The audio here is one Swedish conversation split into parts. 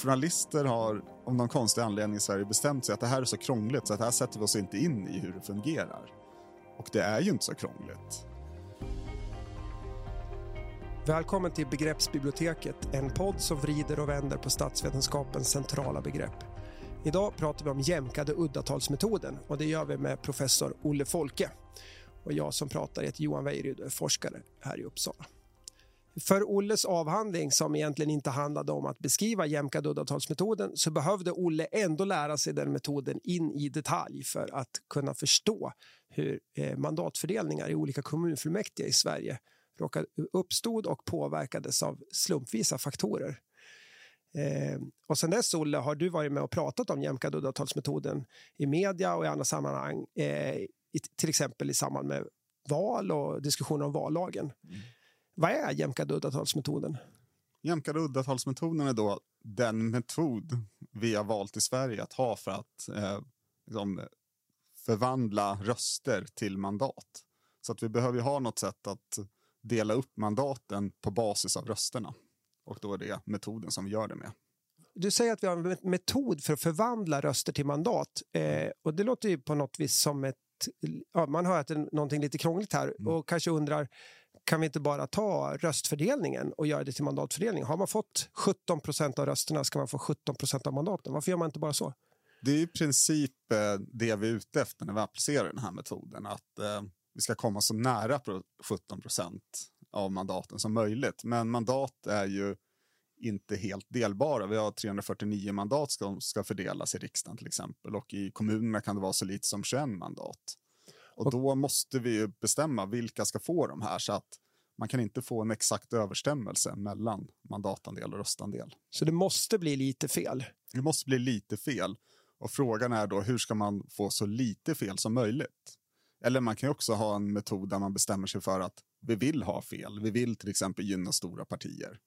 journalister har av någon konstig anledning i Sverige bestämt sig att det här är så krångligt så att här sätter vi oss inte in i hur det fungerar. Och det är ju inte så krångligt. Välkommen till Begreppsbiblioteket, en podd som vrider och vänder på statsvetenskapens centrala begrepp. Idag pratar vi om jämkade uddatalsmetoden och det gör vi med professor Olle Folke. Och jag som pratar heter Johan Weiryd och är forskare här i Uppsala. För Olles avhandling, som egentligen inte handlade om att beskriva jämkad uddatalsmetoden, så behövde Olle ändå lära sig den metoden in i detalj för att kunna förstå hur eh, mandatfördelningar i olika kommunfullmäktige i Sverige råkade, uppstod och påverkades av slumpvisa faktorer. Eh, och sen dess, Olle, har du varit med och pratat om jämkad uddatalsmetoden i media och i andra sammanhang, eh, i, till exempel i samband med val och diskussioner om vallagen. Mm. Vad är jämkade uddatalsmetoden? Jämkade uddatalsmetoden är då den metod vi har valt i Sverige att ha för att eh, liksom förvandla röster till mandat. Så att vi behöver ha något sätt att dela upp mandaten på basis av rösterna. Och då är det metoden som vi gör det med. Du säger att vi har en metod för att förvandla röster till mandat. Eh, och det låter ju på något vis som ett... Ja, man hör att det är någonting lite krångligt här mm. och kanske undrar kan vi inte bara ta röstfördelningen och göra det till mandatfördelning? Har man fått 17 procent av rösterna ska man få 17 procent av mandaten. Varför gör man inte bara så? Det är i princip eh, det vi är ute efter när vi applicerar den här metoden. Att eh, vi ska komma så nära 17 procent av mandaten som möjligt. Men mandat är ju inte helt delbara. Vi har 349 mandat som ska fördelas i riksdagen till exempel och i kommunerna kan det vara så lite som 21 mandat. Och då måste vi bestämma vilka ska få de här så att man kan inte få en exakt överstämmelse mellan mandatandel och röstandel. Så det måste bli lite fel? Det måste bli lite fel. Och frågan är då hur ska man få så lite fel som möjligt? Eller man kan också ha en metod där man bestämmer sig för att vi vill ha fel. Vi vill till exempel gynna stora partier.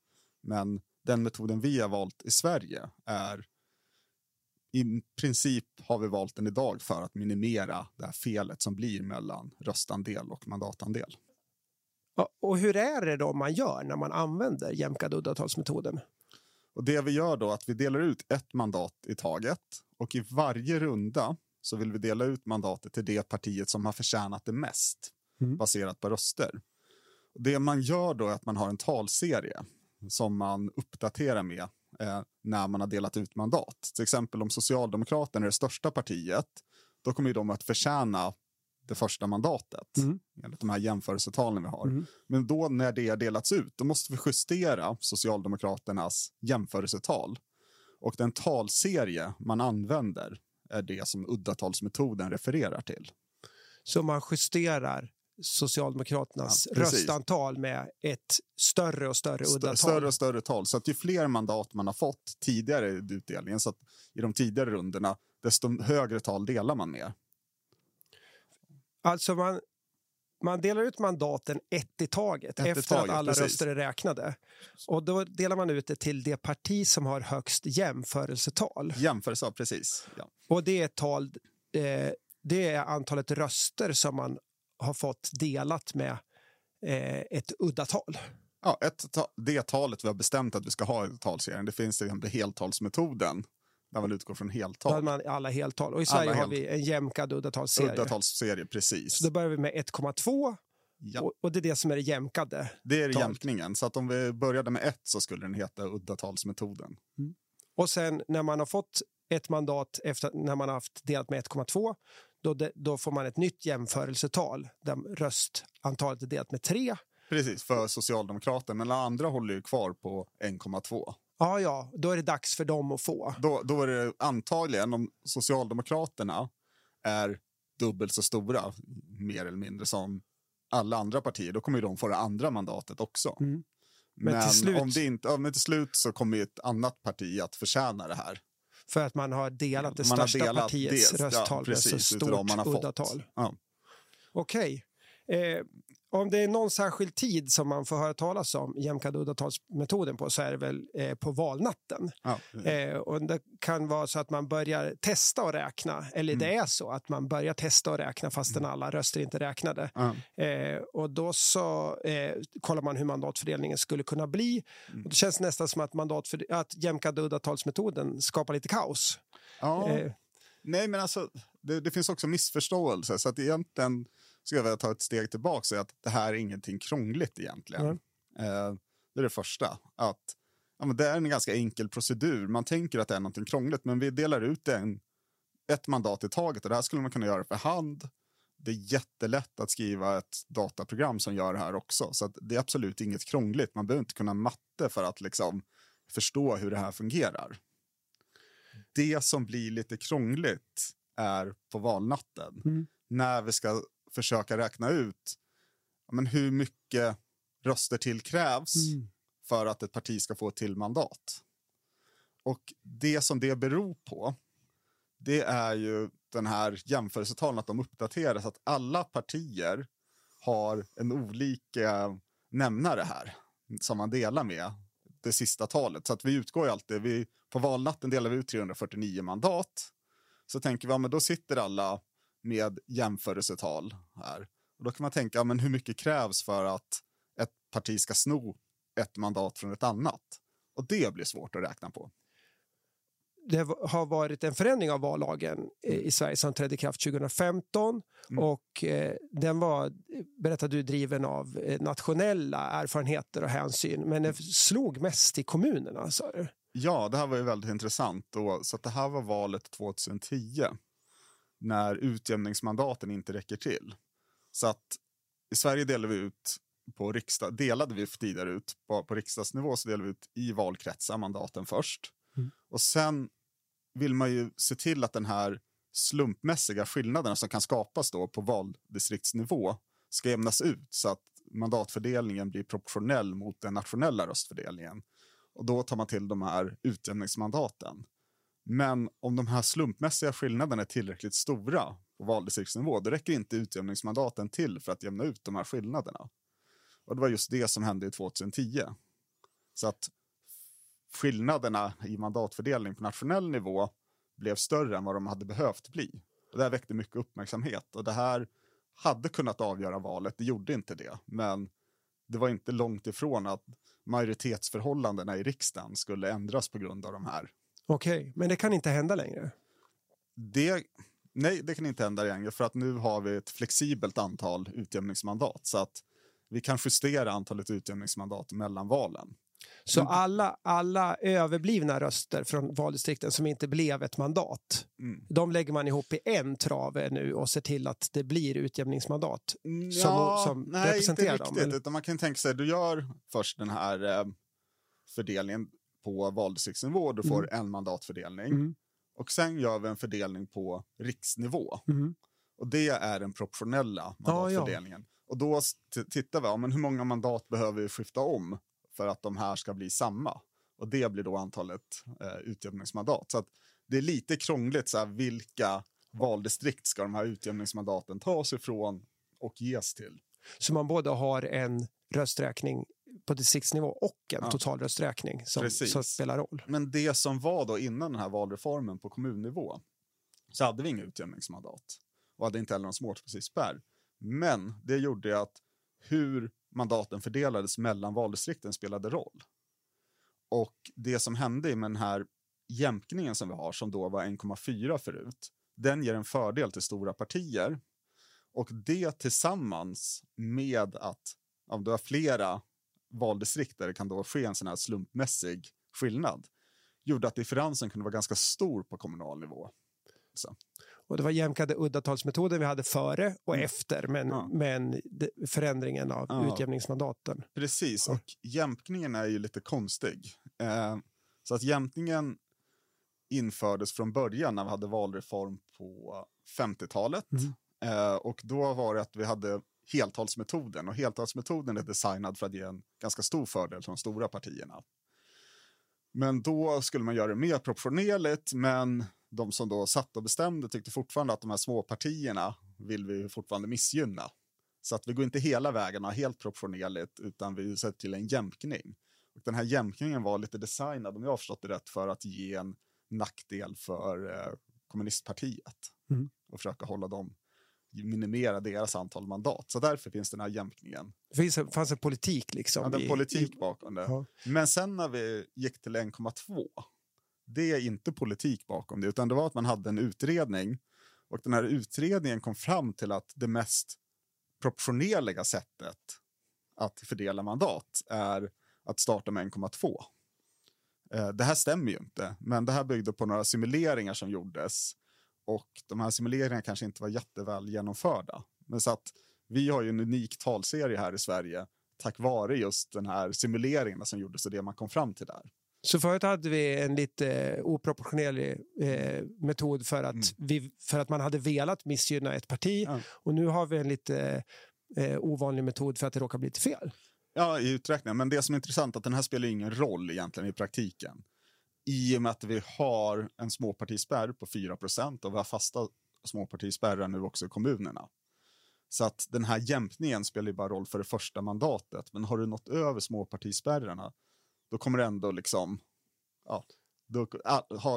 Men den metoden vi har valt i Sverige är i princip har vi valt den idag för att minimera det här felet som blir mellan röstandel och mandatandel. Och hur är det då man gör när man använder jämkade uddatalsmetoden? Och det vi gör då är att vi delar ut ett mandat i taget och i varje runda så vill vi dela ut mandatet till det partiet som har förtjänat det mest mm. baserat på röster. Det man gör då är att man har en talserie som man uppdaterar med eh, när man har delat ut mandat. Till exempel om Socialdemokraterna är det största partiet, då kommer de att förtjäna det första mandatet, mm. enligt de här jämförelsetalen vi har. Mm. Men då när det har delats ut, då måste vi justera Socialdemokraternas jämförelsetal. Och den talserie man använder är det som uddatalsmetoden refererar till. Så man justerar Socialdemokraternas ja, röstantal med ett större och större uddatal. Större och större tal. Så att ju fler mandat man har fått tidigare i utdelningen, så att i de tidigare rundorna, desto högre tal delar man med. Alltså man, man delar ut mandaten ett i taget ett efter taget, att alla precis. röster är räknade. Och då delar man ut det till det parti som har högst jämförelsetal. Jämförelsetal, precis. Ja. Och det är, tal, eh, det är antalet röster som man har fått delat med eh, ett uddatal. Ja, ett ta det talet vi har bestämt att vi ska ha i talserien. Det finns till exempel heltalsmetoden där man utgår från heltal. Där man alla heltal. Och i Sverige har vi en jämkad uddatalsserie. Uddatalsserie, precis. Så då börjar vi med 1,2 ja. och, och, det är det som är det jämkade. Det är jämkningen. Så att om vi började med 1 så skulle den heta uddatalsmetoden. Mm. Och sen när man har fått ett mandat efter när man har haft delat med 1,2 då, då får man ett nytt jämförelsetal där röstantalet är delat med 3. Precis, för Socialdemokraterna. Men alla andra håller ju kvar på 1,2. Ja, ja, då är det dags för dem att få. Då, då är det antagligen om Socialdemokraterna är dubbelt så stora, mer eller mindre, som alla andra partier, då kommer de få det andra mandatet också. Mm. Men, men, till slut... om det inte, ja, men till slut så kommer ett annat parti att förtjäna det här. För att man har delat det man största delat partiets det, rösttal ja, precis, med så stort uddatal. Ja. Okej. Okay. Eh, om det är någon särskild tid som man får höra talas om jämkade uddatalsmetoden på så är det väl eh, på valnatten. Ja. Eh, och det kan vara så att man börjar testa och räkna, eller det är så att man börjar testa och räkna fastän alla röster inte räknade. Ja. Eh, och då så eh, kollar man hur mandatfördelningen skulle kunna bli. Och det känns nästan som att, mandatför- att jämkade uddatalsmetoden skapar lite kaos. Ja. Eh, Nej, men alltså, det, det finns också missförståelse. Så att egentligen ska jag vilja ta ett steg tillbaka och säga att det här är ingenting krångligt egentligen. Mm. Eh, det är det första. Att, ja, men det är en ganska enkel procedur. Man tänker att det är någonting krångligt, men vi delar ut en, ett mandat i taget. Och det här skulle man kunna göra för hand. Det är jättelätt att skriva ett dataprogram som gör det här också. Så det är absolut inget krångligt. Man behöver inte kunna matte för att liksom förstå hur det här fungerar. Det som blir lite krångligt är på valnatten. Mm. När vi ska försöka räkna ut men hur mycket röster till krävs Mm. för att ett parti ska få ett till mandat. Och det som det beror på, det är ju den här jämförelsetalen att de uppdateras, att alla partier har en olika nämnare här som man delar med det sista talet. Så att vi utgår ju alltid, vi, på valnatten delar vi ut 349 mandat. Så tänker vi, ja, men då sitter alla med jämförelsetal här. Och då kan man tänka, men hur mycket krävs för att ett parti ska sno ett mandat från ett annat? Och det blir svårt att räkna på. det har varit en förändring av vallagen i Sverige som trädde i kraft 2015 Mm. och eh, den var, berättade du, driven av eh, nationella erfarenheter och hänsyn men Mm. det slog mest i kommunerna, sa du? Ja, det här var ju väldigt intressant. Då, så det här var valet 2010 när utjämningsmandaten inte räcker till. Så att i Sverige delade vi ut på riksdag, delade vi tidigare ut på, på riksdagsnivå så delade vi ut i valkretsar mandaten först. Mm. Och sen vill man ju se till att den här slumpmässiga skillnaderna som kan skapas då på valdistriktsnivå ska jämnas ut så att mandatfördelningen blir proportionell mot den nationella röstfördelningen. Och då tar man till de här utjämningsmandaten. Men om de här slumpmässiga skillnaderna är tillräckligt stora på valdistriktsnivå, då räcker inte utjämningsmandaten till för att jämna ut de här skillnaderna. Och det var just det som hände i 2010. Så att skillnaderna i mandatfördelning på nationell nivå blev större än vad de hade behövt bli. Och det här väckte mycket uppmärksamhet och det här hade kunnat avgöra valet, det gjorde inte det. Men det var inte långt ifrån att majoritetsförhållandena i riksdagen skulle ändras på grund av de här. Okej, men det kan inte hända längre. Det, nej, det kan inte hända längre för att nu har vi ett flexibelt antal utjämningsmandat så att vi kan justera antalet utjämningsmandat mellan valen. Så Mm. alla, alla överblivna röster från valdistrikten som inte blev ett mandat, Mm. de lägger man ihop i en trave nu och ser till att det blir utjämningsmandat. Som- som nej, representerar inte dem, riktigt. eller? Utan man kan tänka sig, du gör först den här eh, fördelningen på valdistriktsnivå, du får en mandatfördelning. Mm. Och sen gör vi en fördelning på riksnivå. Mm. Och det är den proportionella Ja, mandatfördelningen. Och då s- t- tittar vi, ja, men hur många mandat behöver vi skifta om för att de här ska bli samma? Och det blir då antalet eh, utjämningsmandat. Så det är lite krångligt, så här, vilka valdistrikt ska de här utjämningsmandaten tas ifrån och ges till? Så man både har en rösträkning på distriktsnivå och en Ja. totalrösträkning som, Precis. som spelar roll. Men det som var då innan den här valreformen på kommunnivå så hade vi inga utjämningsmandat och hade inte heller någon småpartispärr. Men det gjorde att hur mandaten fördelades mellan valdistrikten spelade roll. Och det som hände med den här jämkningen som vi har, som då var 1,4 förut, den ger en fördel till stora partier. Och det tillsammans med att om du har flera valdistrikt där det kan då ske en sån här slumpmässig skillnad gjorde att differensen kunde vara ganska stor på kommunal nivå. Och det var jämkade uddatalsmetoden vi hade före och Mm. efter, men, Ja. men förändringen av Ja. utjämningsmandaten. Precis, och jämkningen är ju lite konstig. Eh, så att jämkningen infördes från början när vi hade valreform på 50-talet. Mm. Eh, och då var det att vi hade heltalsmetoden och heltalsmetoden är designad för att ge en ganska stor fördel till de stora partierna. Men då skulle man göra det mer proportionerligt, men de som då satt och bestämde tyckte fortfarande att de här små partierna vill vi fortfarande missgynna. Så att vi går inte hela vägen och helt proportionerligt utan vi sätter till en jämkning. Och den här jämkningen var lite designad, om jag har förstått det rätt, för att ge en nackdel för eh, kommunistpartiet mm. och försöka hålla dem minimera deras antal mandat. Så därför finns den här jämkningen. Det finns, fanns en politik liksom? Ja, en politik bakom det. Ja. Men sen när vi gick till 1,2, det är inte politik bakom det, utan det var att man hade en utredning och den här utredningen kom fram till att det mest proportionerliga sättet att fördela mandat är att starta med 1,2. Eh, det här stämmer ju inte, men det här byggde på några simuleringar som gjordes och de här simuleringarna kanske inte var jätteväl genomförda. Men så att vi har ju en unik talserie här i Sverige tack vare just den här simuleringarna som gjordes och det man kom fram till där. Så förut hade vi en lite oproportionerlig eh, metod för att, mm. vi, för att man hade velat missgynna ett parti ja. och nu har vi en lite eh, ovanlig metod för att det råkar bli lite fel. Ja, i uträkningen. Men det som är intressant är att den här spelar ingen roll egentligen i praktiken. I och med att vi har en småpartispärr på 4% och vi har fasta småpartispärrar nu också i kommunerna. Så att den här jämkningen spelar ju bara roll för det första mandatet. Men har du nått över småpartispärrarna, då kommer det ändå liksom, ja, då,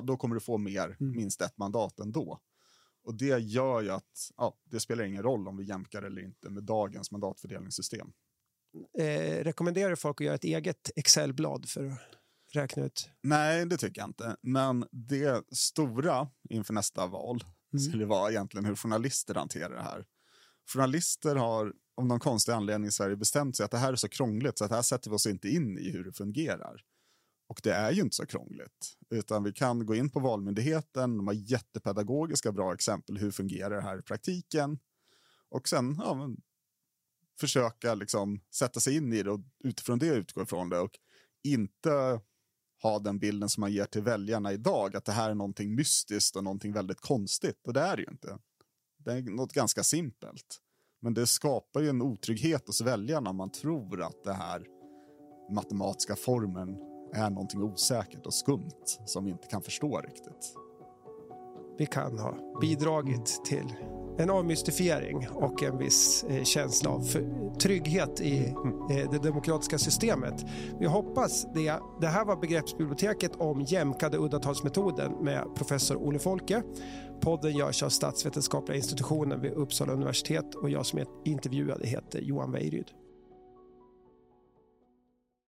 då kommer du få mer, mm. minst ett mandat ändå. Och det gör ju att ja, det spelar ingen roll om vi jämkar eller inte med dagens mandatfördelningssystem. Eh, rekommenderar du folk att göra ett eget Excel-blad för att räkna ut? Nej, det tycker jag inte. Men det stora inför nästa val mm. skulle vara egentligen hur journalister hanterar det här. Journalister har om någon konstig anledning i Sverige bestämt sig att det här är så krångligt så att här sätter vi oss inte in i hur det fungerar. Och det är ju inte så krångligt, utan vi kan gå in på Valmyndigheten, de har jättepedagogiska bra exempel hur fungerar det här i praktiken. Och sen ja, försöka liksom sätta sig in i det och utifrån det utgå ifrån det och inte ha den bilden som man ger till väljarna idag, att det här är någonting mystiskt och någonting väldigt konstigt. Och det är det ju inte. Det är något ganska simpelt. Men det skapar ju en otrygghet hos väljarna om man tror att det här matematiska formen är någonting osäkert och skumt som vi inte kan förstå riktigt. Vi kan ha bidragit till en avmystifiering och en viss eh, känsla av trygghet i eh, det demokratiska systemet. Vi hoppas det. Det här var Begreppsbiblioteket om jämkade uddatalsmetoden med professor Olle Folke. Podden görs av Statsvetenskapliga institutionen vid Uppsala universitet och jag som är intervjuad heter Johan Weiryd.